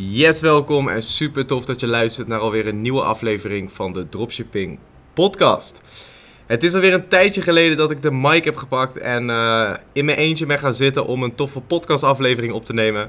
Yes, welkom en super tof dat je luistert naar alweer een nieuwe aflevering van de Dropshipping Podcast. Het is alweer een tijdje geleden dat ik de mic heb gepakt en uh, in mijn eentje ben gaan zitten om een toffe podcastaflevering op te nemen.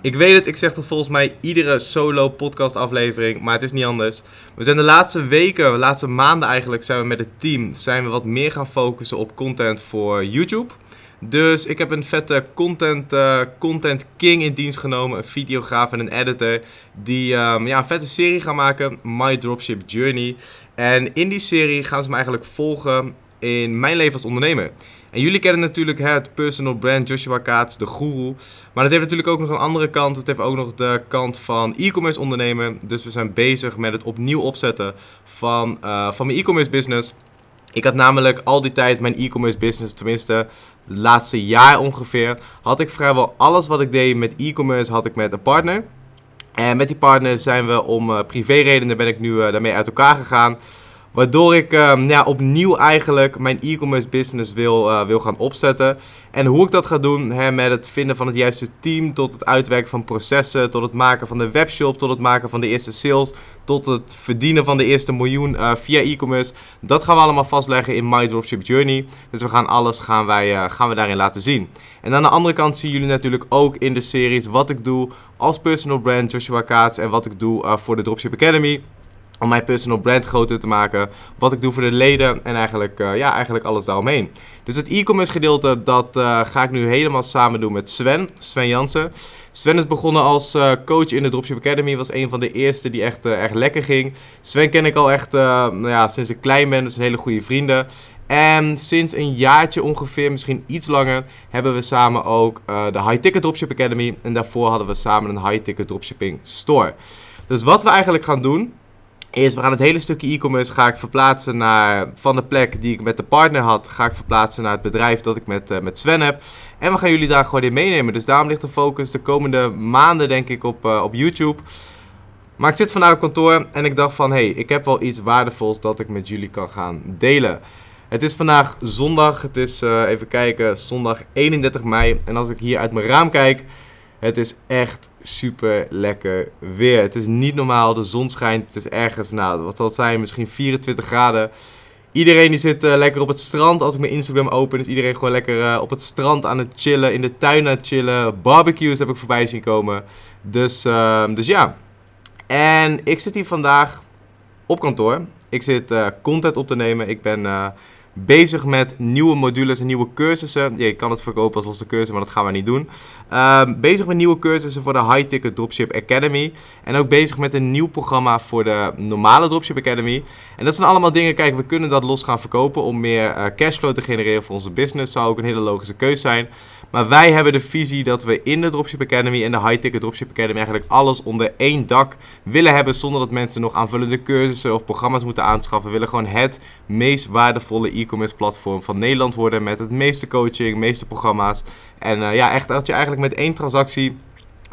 Ik weet het, ik zeg dat volgens mij iedere solo podcast aflevering, maar het is niet anders. We zijn de laatste weken, de laatste maanden eigenlijk, zijn we met het team zijn we wat meer gaan focussen op content voor YouTube. Dus ik heb een vette content, uh, content king in dienst genomen. Een videograaf en een editor. Die um, ja, een vette serie gaan maken. My Dropship Journey. En in die serie gaan ze me eigenlijk volgen in mijn leven als ondernemer. En jullie kennen natuurlijk het personal brand Joshua Kaats, de guru. Maar dat heeft natuurlijk ook nog een andere kant. Het heeft ook nog de kant van e-commerce ondernemen. Dus we zijn bezig met het opnieuw opzetten van, uh, van mijn e-commerce business. Ik had namelijk al die tijd mijn e-commerce business, tenminste het laatste jaar ongeveer, had ik vrijwel alles wat ik deed met e-commerce had ik met een partner. En met die partner zijn we om uh, privéredenen ben ik nu uh, daarmee uit elkaar gegaan. Waardoor ik um, ja, opnieuw eigenlijk mijn e-commerce business wil, uh, wil gaan opzetten. En hoe ik dat ga doen, hè, met het vinden van het juiste team, tot het uitwerken van processen, tot het maken van de webshop, tot het maken van de eerste sales, tot het verdienen van de eerste miljoen uh, via e-commerce. Dat gaan we allemaal vastleggen in My Dropship Journey. Dus we gaan alles gaan wij, uh, gaan we daarin laten zien. En aan de andere kant zien jullie natuurlijk ook in de series wat ik doe als personal brand Joshua Kaats en wat ik doe voor de Dropship Academy om mijn personal brand groter te maken. Wat ik doe voor de leden en eigenlijk, uh, ja, eigenlijk alles daaromheen. Dus het e-commerce gedeelte, dat uh, ga ik nu helemaal samen doen met Sven, Sven Jansen. Sven is begonnen als uh, coach in de Dropship Academy. Was een van de eerste die echt, echt lekker ging. Sven ken ik al echt nou ja, sinds ik klein ben, dus een hele goede vrienden. En sinds een jaartje ongeveer, misschien iets langer, hebben we samen ook de High Ticket Dropship Academy. En daarvoor hadden we samen een High Ticket Dropshipping Store. Dus wat we eigenlijk gaan doen, Eerst, we gaan het hele stukje e-commerce ga ik verplaatsen naar, van de plek die ik met de partner had, ga ik verplaatsen naar het bedrijf dat ik met, uh, met Sven heb. En we gaan jullie daar gewoon in meenemen. Dus daarom ligt de focus de komende maanden denk ik op, uh, op YouTube. Maar ik zit vandaag op kantoor en ik dacht van, hé, hey, ik heb wel iets waardevols dat ik met jullie kan gaan delen. Het is vandaag zondag, het is, uh, even kijken, zondag 31 mei. En als ik hier uit mijn raam kijk, het is echt super lekker weer. Het is niet normaal. De zon schijnt. Het is ergens, nou, wat zal het zijn? Misschien 24 graden. Iedereen die zit uh, lekker op het strand. Als ik mijn Instagram open, is iedereen gewoon lekker uh, op het strand aan het chillen. In de tuin aan het chillen. Barbecues heb ik voorbij zien komen. Dus, uh, dus ja. En ik zit hier vandaag op kantoor. Ik zit uh, content op te nemen. Ik ben bezig met nieuwe modules en nieuwe cursussen. Je kan het verkopen als losse cursus, maar dat gaan we niet doen. Uh, bezig met nieuwe cursussen voor de High Ticket Dropship Academy. En ook bezig met een nieuw programma voor de normale Dropship Academy. En dat zijn allemaal dingen, kijk, we kunnen dat los gaan verkopen om meer uh, cashflow te genereren voor onze business. Zou ook een hele logische keuze zijn. Maar wij hebben de visie dat we in de Dropship Academy en de High Ticket Dropship Academy eigenlijk alles onder één dak willen hebben. Zonder dat mensen nog aanvullende cursussen of programma's moeten aanschaffen. We willen gewoon het meest waardevolle e-commerce platform van Nederland worden. Met het meeste coaching, meeste programma's. En uh, ja, echt dat je eigenlijk met één transactie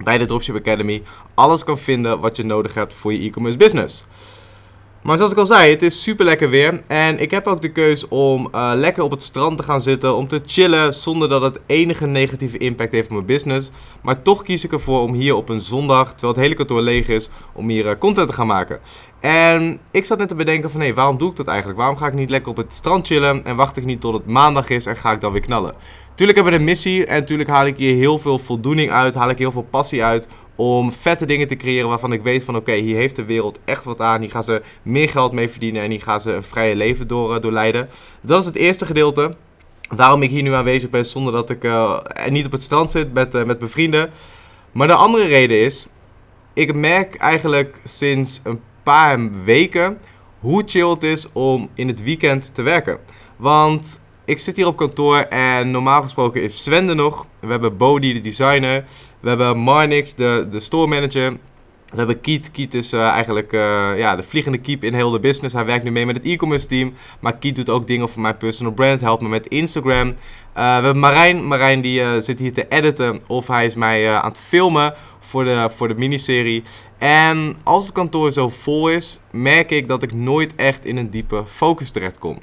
bij de Dropship Academy alles kan vinden wat je nodig hebt voor je e-commerce business. Maar zoals ik al zei, het is super lekker weer. En ik heb ook de keus om uh, lekker op het strand te gaan zitten. Om te chillen zonder dat het enige negatieve impact heeft op mijn business. Maar toch kies ik ervoor om hier op een zondag, terwijl het hele kantoor leeg is, om hier uh, content te gaan maken. En ik zat net te bedenken van, hé, waarom doe ik dat eigenlijk? Waarom ga ik niet lekker op het strand chillen en wacht ik niet tot het maandag is en ga ik dan weer knallen? Tuurlijk hebben we een missie en natuurlijk haal ik hier heel veel voldoening uit, haal ik heel veel passie uit om vette dingen te creëren waarvan ik weet van oké, hier heeft de wereld echt wat aan. Hier gaan ze meer geld mee verdienen en hier gaan ze een vrije leven door, uh, doorleiden. Dat is het eerste gedeelte. Waarom ik hier nu aanwezig ben zonder dat ik uh, niet op het strand zit met, uh, met mijn vrienden. Maar de andere reden is, ik merk eigenlijk sinds een paar weken hoe chill het is om in het weekend te werken. Want ik zit hier op kantoor en normaal gesproken is Sven nog. We hebben Bodie, de designer. We hebben Marnix, de, de store manager. We hebben Kiet. Kiet is uh, eigenlijk uh, ja, de vliegende keep in heel de business. Hij werkt nu mee met het e-commerce team. Maar Kiet doet ook dingen voor mijn personal brand. Helpt me met Instagram. Uh, we hebben Marijn. Marijn die zit hier te editen. Of hij is mij aan het filmen voor de, voor de miniserie. En als het kantoor zo vol is, merk ik dat ik nooit echt in een diepe focus terecht kom.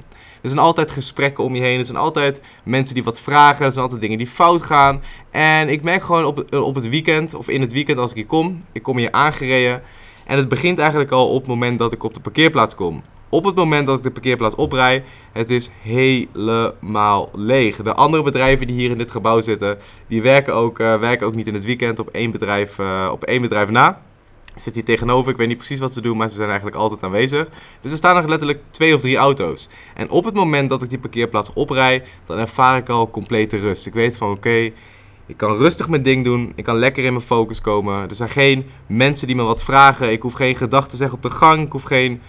Er zijn altijd gesprekken om je heen. Er zijn altijd mensen die wat vragen. Er zijn altijd dingen die fout gaan. En ik merk gewoon op, op het weekend, of in het weekend als ik hier kom, ik kom hier aangereden. En het begint eigenlijk al op het moment dat ik op de parkeerplaats kom. Op het moment dat ik de parkeerplaats oprij, het is helemaal leeg. De andere bedrijven die hier in dit gebouw zitten, die werken ook, uh, werken ook niet in het weekend op één bedrijf, uh, op één bedrijf na. Zit hier tegenover, ik weet niet precies wat ze doen, maar ze zijn eigenlijk altijd aanwezig. Dus er staan nog letterlijk twee of drie auto's. En op het moment dat ik die parkeerplaats oprij, dan ervaar ik al complete rust. Ik weet van oké, ik kan rustig mijn ding doen. Ik kan lekker in mijn focus komen. Er zijn geen mensen die me wat vragen. Ik hoef geen gedachten te zeggen op de gang. Ik hoef geen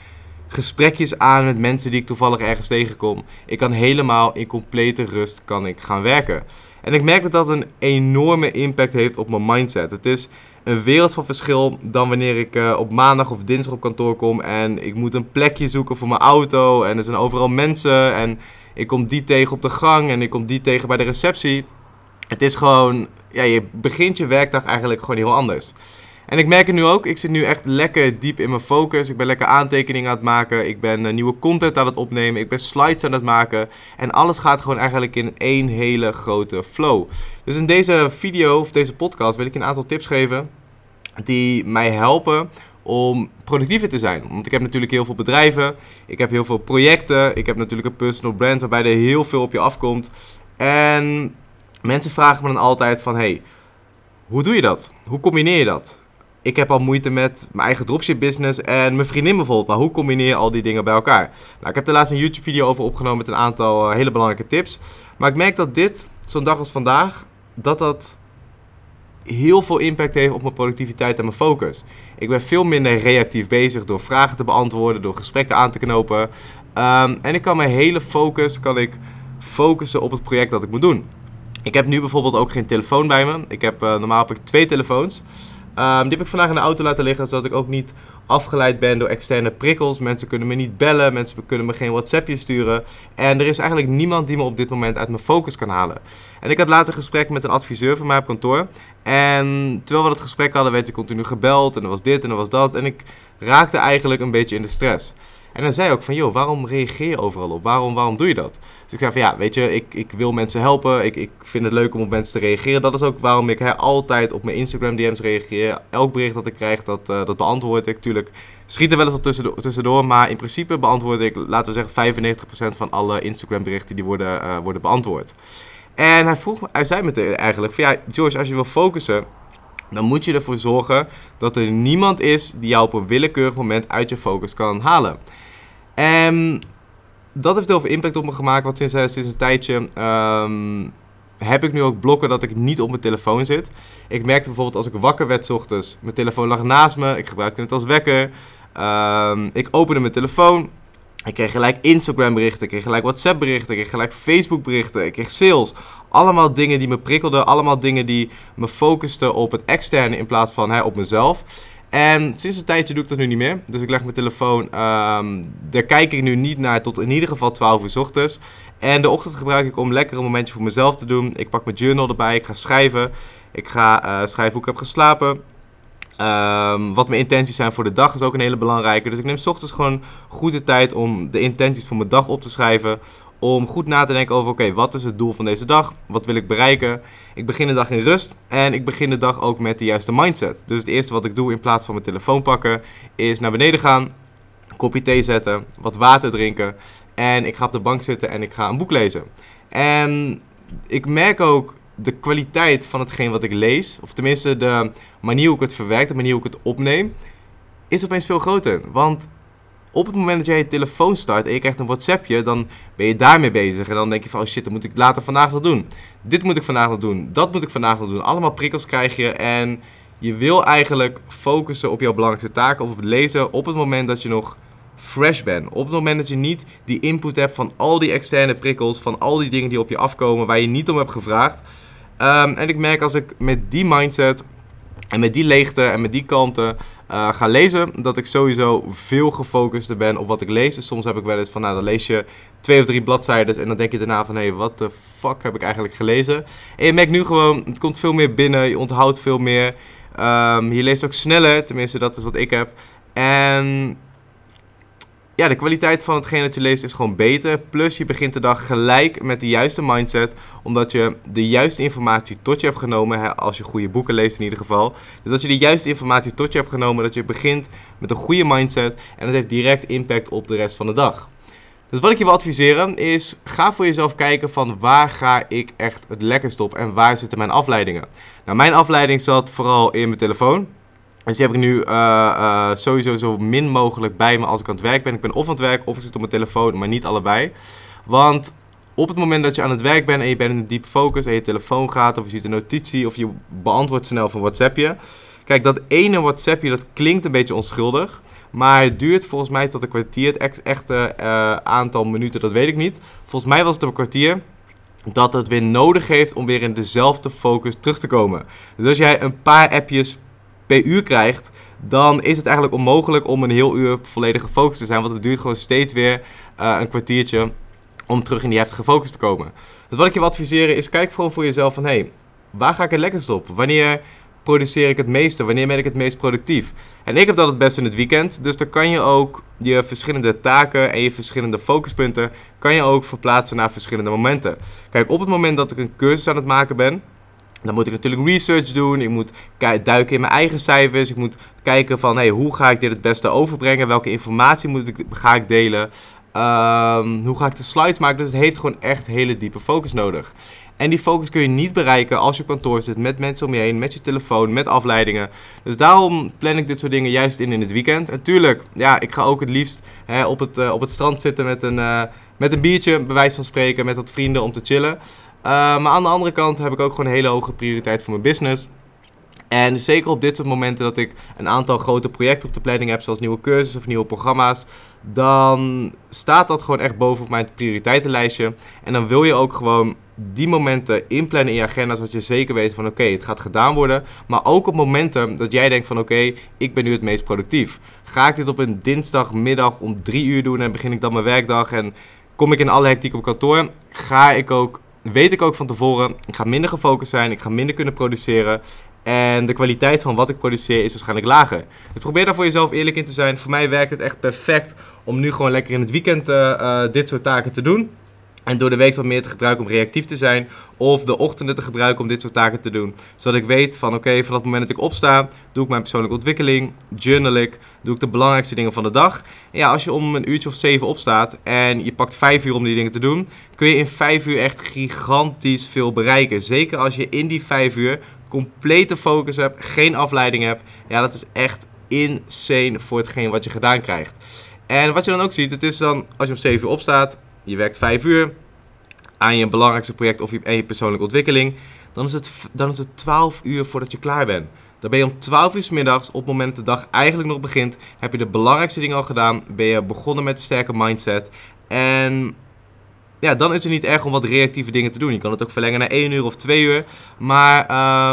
gesprekjes aan met mensen die ik toevallig ergens tegenkom. Ik kan helemaal in complete rust kan ik gaan werken. En ik merk dat dat een enorme impact heeft op mijn mindset. Het is een wereld van verschil dan wanneer ik uh, op maandag of dinsdag op kantoor kom en ik moet een plekje zoeken voor mijn auto en er zijn overal mensen en ik kom die tegen op de gang en ik kom die tegen bij de receptie. Het is gewoon, ja, je begint je werkdag eigenlijk gewoon heel anders. En ik merk het nu ook, ik zit nu echt lekker diep in mijn focus. Ik ben lekker aantekeningen aan het maken. Ik ben uh, nieuwe content aan het opnemen. Ik ben slides aan het maken. En alles gaat gewoon eigenlijk in één hele grote flow. Dus in deze video of deze podcast wil ik een aantal tips geven die mij helpen om productiever te zijn. Want ik heb natuurlijk heel veel bedrijven, ik heb heel veel projecten, ik heb natuurlijk een personal brand waarbij er heel veel op je afkomt. En mensen vragen me dan altijd van, hey, hoe doe je dat? Hoe combineer je dat? Ik heb al moeite met mijn eigen dropship business en mijn vriendin bijvoorbeeld. Maar hoe combineer je al die dingen bij elkaar? Nou, ik heb er laatst een YouTube video over opgenomen met een aantal eh, hele belangrijke tips. Maar ik merk dat dit, zo'n dag als vandaag, dat dat heel veel impact heeft op mijn productiviteit en mijn focus. Ik ben veel minder reactief bezig door vragen te beantwoorden, door gesprekken aan te knopen. Ehm, en ik kan mijn hele focus kan ik focussen op het project dat ik moet doen. Ik heb nu bijvoorbeeld ook geen telefoon bij me. Ik heb, uh, normaal heb ik twee telefoons. Um, die heb ik vandaag in de auto laten liggen, zodat ik ook niet afgeleid ben door externe prikkels. Mensen kunnen me niet bellen, mensen kunnen me geen WhatsAppje sturen. En er is eigenlijk niemand die me op dit moment uit mijn focus kan halen. En ik had later een gesprek met een adviseur van mij op kantoor. En terwijl we dat gesprek hadden, werd ik continu gebeld en er was dit en er was dat. En ik raakte eigenlijk een beetje in de stress. En dan zei ook van, joh, waarom reageer je overal op? Waarom, waarom doe je dat? Dus ik zei van, ja, weet je, ik, ik wil mensen helpen. Ik, ik vind het leuk om op mensen te reageren. Dat is ook waarom ik hè, altijd op mijn Instagram DM's reageer. Elk bericht dat ik krijg, dat, uh, dat beantwoord ik. Tuurlijk schiet er wel eens wat tussendoor, tussendoor, maar in principe beantwoord ik, laten we zeggen, 95% van alle Instagram berichten die worden, uh, worden beantwoord. En hij vroeg, hij zei me eigenlijk van, ja, George, als je wil focussen dan moet je ervoor zorgen dat er niemand is die jou op een willekeurig moment uit je focus kan halen. En dat heeft heel veel impact op me gemaakt, want sinds, eh, sinds een tijdje um, heb ik nu ook blokken dat ik niet op mijn telefoon zit. Ik merkte bijvoorbeeld als ik wakker werd s ochtends, mijn telefoon lag naast me, ik gebruikte het als wekker. Um, ik opende mijn telefoon, ik kreeg gelijk Instagram berichten, ik kreeg gelijk WhatsApp berichten, ik kreeg gelijk Facebook berichten, ik kreeg sales. Allemaal dingen die me prikkelden, allemaal dingen die me focusten op het externe in plaats van hè, op mezelf. En sinds een tijdje doe ik dat nu niet meer. Dus ik leg mijn telefoon, um, daar kijk ik nu niet naar tot in ieder geval 12 uur s ochtends. En de ochtend gebruik ik om lekker een momentje voor mezelf te doen. Ik pak mijn journal erbij, ik ga schrijven. Ik ga uh, schrijven hoe ik heb geslapen. Um, wat mijn intenties zijn voor de dag is ook een hele belangrijke. Dus ik neem s ochtends gewoon goede tijd om de intenties voor mijn dag op te schrijven om goed na te denken over: oké, wat is het doel van deze dag? Wat wil ik bereiken? Ik begin de dag in rust en ik begin de dag ook met de juiste mindset. Dus het eerste wat ik doe in plaats van mijn telefoon pakken, is naar beneden gaan, een kopje thee zetten, wat water drinken en ik ga op de bank zitten en ik ga een boek lezen. En ik merk ook de kwaliteit van hetgeen wat ik lees, of tenminste de manier hoe ik het verwerk, de manier hoe ik het opneem, is opeens veel groter. Want op het moment dat jij je telefoon start en je krijgt een WhatsAppje, dan ben je daarmee bezig. En dan denk je van, oh shit, dat moet ik later vandaag nog doen. Dit moet ik vandaag nog doen. Dat moet ik vandaag nog doen. Allemaal prikkels krijg je en je wil eigenlijk focussen op jouw belangrijkste taken of op het lezen op het moment dat je nog fresh bent. Op het moment dat je niet die input hebt van al die externe prikkels, van al die dingen die op je afkomen waar je niet om hebt gevraagd. Um, en ik merk als ik met die mindset en met die leegte en met die kanten uh, ga lezen, dat ik sowieso veel gefocuster ben op wat ik lees. Dus soms heb ik wel eens van, nou dan lees je twee of drie bladzijden en dan denk je daarna van, hé, hey, wat de fuck heb ik eigenlijk gelezen? En je merkt nu gewoon, het komt veel meer binnen, je onthoudt veel meer. Um, je leest ook sneller, tenminste dat is wat ik heb. En ja, de kwaliteit van hetgeen dat je leest is gewoon beter. Plus je begint de dag gelijk met de juiste mindset. Omdat je de juiste informatie tot je hebt genomen. Hè, als je goede boeken leest in ieder geval. Dus dat je de juiste informatie tot je hebt genomen. Dat je begint met een goede mindset. En dat heeft direct impact op de rest van de dag. Dus wat ik je wil adviseren is, ga voor jezelf kijken van waar ga ik echt het lekkerst op en waar zitten mijn afleidingen. Nou, mijn afleiding zat vooral in mijn telefoon. Dus die heb ik nu uh, uh, sowieso zo min mogelijk bij me als ik aan het werk ben. Ik ben of aan het werk of ik zit op mijn telefoon, maar niet allebei. Want op het moment dat je aan het werk bent en je bent in een diep focus en je telefoon gaat of je ziet een notitie of je beantwoordt snel van WhatsAppje. Kijk, dat ene WhatsAppje dat klinkt een beetje onschuldig. Maar het duurt volgens mij tot een kwartier. Het echte uh, aantal minuten, dat weet ik niet. Volgens mij was het een kwartier dat het weer nodig heeft om weer in dezelfde focus terug te komen. Dus als jij een paar appjes per uur krijgt, dan is het eigenlijk onmogelijk om een heel uur volledig gefocust te zijn. Want het duurt gewoon steeds weer uh, een kwartiertje om terug in die heftige focus te komen. Dus wat ik je wil adviseren is, kijk gewoon voor jezelf van, hé, hey, waar ga ik het lekkerst op? Wanneer produceer ik het meeste? Wanneer ben ik het meest productief? En ik heb dat het best in het weekend. Dus dan kan je ook je verschillende taken en je verschillende focuspunten... kan je ook verplaatsen naar verschillende momenten. Kijk, op het moment dat ik een cursus aan het maken ben... Dan moet ik natuurlijk research doen. Ik moet duiken in mijn eigen cijfers. Ik moet kijken van hoe ga ik dit het beste overbrengen? Welke informatie moet ik, ga ik delen? Um, hoe ga ik de slides maken? Dus het heeft gewoon echt hele diepe focus nodig. En die focus kun je niet bereiken als je op kantoor zit met mensen om je heen, met je telefoon, met afleidingen. Dus daarom plan ik dit soort dingen juist in in het weekend. Natuurlijk, ja, ik ga ook het liefst hè, op, het, uh, op het strand zitten met een, uh, met een biertje, bij wijze van spreken, met wat vrienden om te chillen. Uh, maar aan de andere kant heb ik ook gewoon een hele hoge prioriteit voor mijn business. En zeker op dit soort momenten dat ik een aantal grote projecten op de planning heb, zoals nieuwe cursussen of nieuwe programma's, dan staat dat gewoon echt boven op mijn prioriteitenlijstje. En dan wil je ook gewoon die momenten inplannen in je agenda, zodat je zeker weet van oké, het gaat gedaan worden. Maar ook op momenten dat jij denkt van oké, ik ben nu het meest productief. Ga ik dit op een dinsdagmiddag om drie uur doen en begin ik dan mijn werkdag en kom ik in alle hectiek op kantoor, ga ik ook weet ik ook van tevoren, ik ga minder gefocust zijn, ik ga minder kunnen produceren. En de kwaliteit van wat ik produceer is waarschijnlijk lager. Dus probeer daar voor jezelf eerlijk in te zijn. Voor mij werkt het echt perfect om nu gewoon lekker in het weekend uh, uh, dit soort taken te doen. En door de week wat meer te gebruiken om reactief te zijn. Of de ochtenden te gebruiken om dit soort taken te doen. Zodat ik weet van oké, vanaf het moment dat ik opsta, doe ik mijn persoonlijke ontwikkeling. Journal ik. Doe ik de belangrijkste dingen van de dag. En ja, als je om een uurtje of zeven opstaat en je pakt vijf uur om die dingen te doen. Kun je in vijf uur echt gigantisch veel bereiken. Zeker als je in die vijf uur complete focus hebt. Geen afleiding hebt. Ja, dat is echt insane voor hetgeen wat je gedaan krijgt. En wat je dan ook ziet, het is dan als je om 7 uur opstaat, je werkt 5 uur aan je belangrijkste project of je, je persoonlijke ontwikkeling, dan is, het, dan is het 12 uur voordat je klaar bent. Dan ben je om 12 uur s middags, op het moment dat de dag eigenlijk nog begint, heb je de belangrijkste dingen al gedaan, ben je begonnen met een sterke mindset. En ja, dan is het niet erg om wat reactieve dingen te doen. Je kan het ook verlengen naar 1 uur of 2 uur. Maar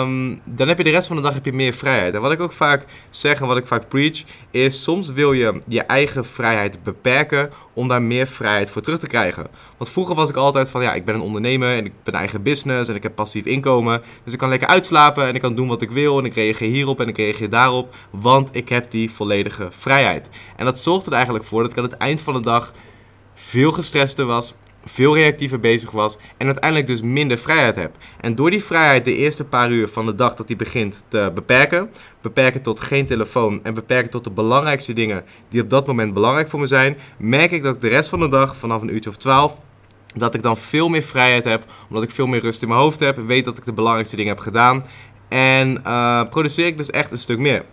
um, dan heb je de rest van de dag heb je meer vrijheid. En wat ik ook vaak zeg en wat ik vaak preach, is soms wil je je eigen vrijheid beperken om daar meer vrijheid voor terug te krijgen. Want vroeger was ik altijd van, ja, ik ben een ondernemer en ik ben eigen business en ik heb passief inkomen. Dus ik kan lekker uitslapen en ik kan doen wat ik wil en ik reageer hierop en ik reageer daarop. Want ik heb die volledige vrijheid. En dat zorgt er eigenlijk voor dat ik aan het eind van de dag veel gestrester was, veel reactiever bezig was en uiteindelijk dus minder vrijheid heb. En door die vrijheid de eerste paar uur van de dag dat die begint te beperken, beperken tot geen telefoon en beperken tot de belangrijkste dingen die op dat moment belangrijk voor me zijn, merk ik dat ik de rest van de dag vanaf een uurtje of 12 dat ik dan veel meer vrijheid heb, omdat ik veel meer rust in mijn hoofd heb, weet dat ik de belangrijkste dingen heb gedaan en uh, produceer ik dus echt een stuk meer.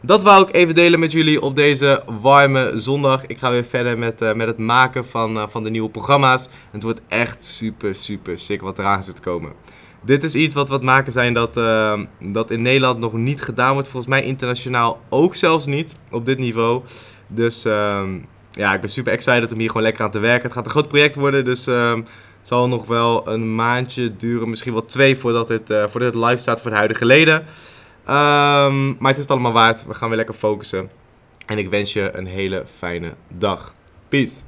Dat wou ik even delen met jullie op deze warme zondag. Ik ga weer verder met, uh, met het maken van, uh, van de nieuwe programma's. Het wordt echt super, super sick wat eraan zit te komen. Dit is iets wat wat maken zijn dat, uh, dat in Nederland nog niet gedaan wordt. Volgens mij internationaal ook zelfs niet op dit niveau. Dus ehm, ja, ik ben super excited om hier gewoon lekker aan te werken. Het gaat een groot project worden, dus ehm, het zal nog wel een maandje duren. Misschien wel twee voordat voordat het live staat voor de huidige leden. Um, maar het is het allemaal waard. We gaan weer lekker focussen. En ik wens je een hele fijne dag. Peace.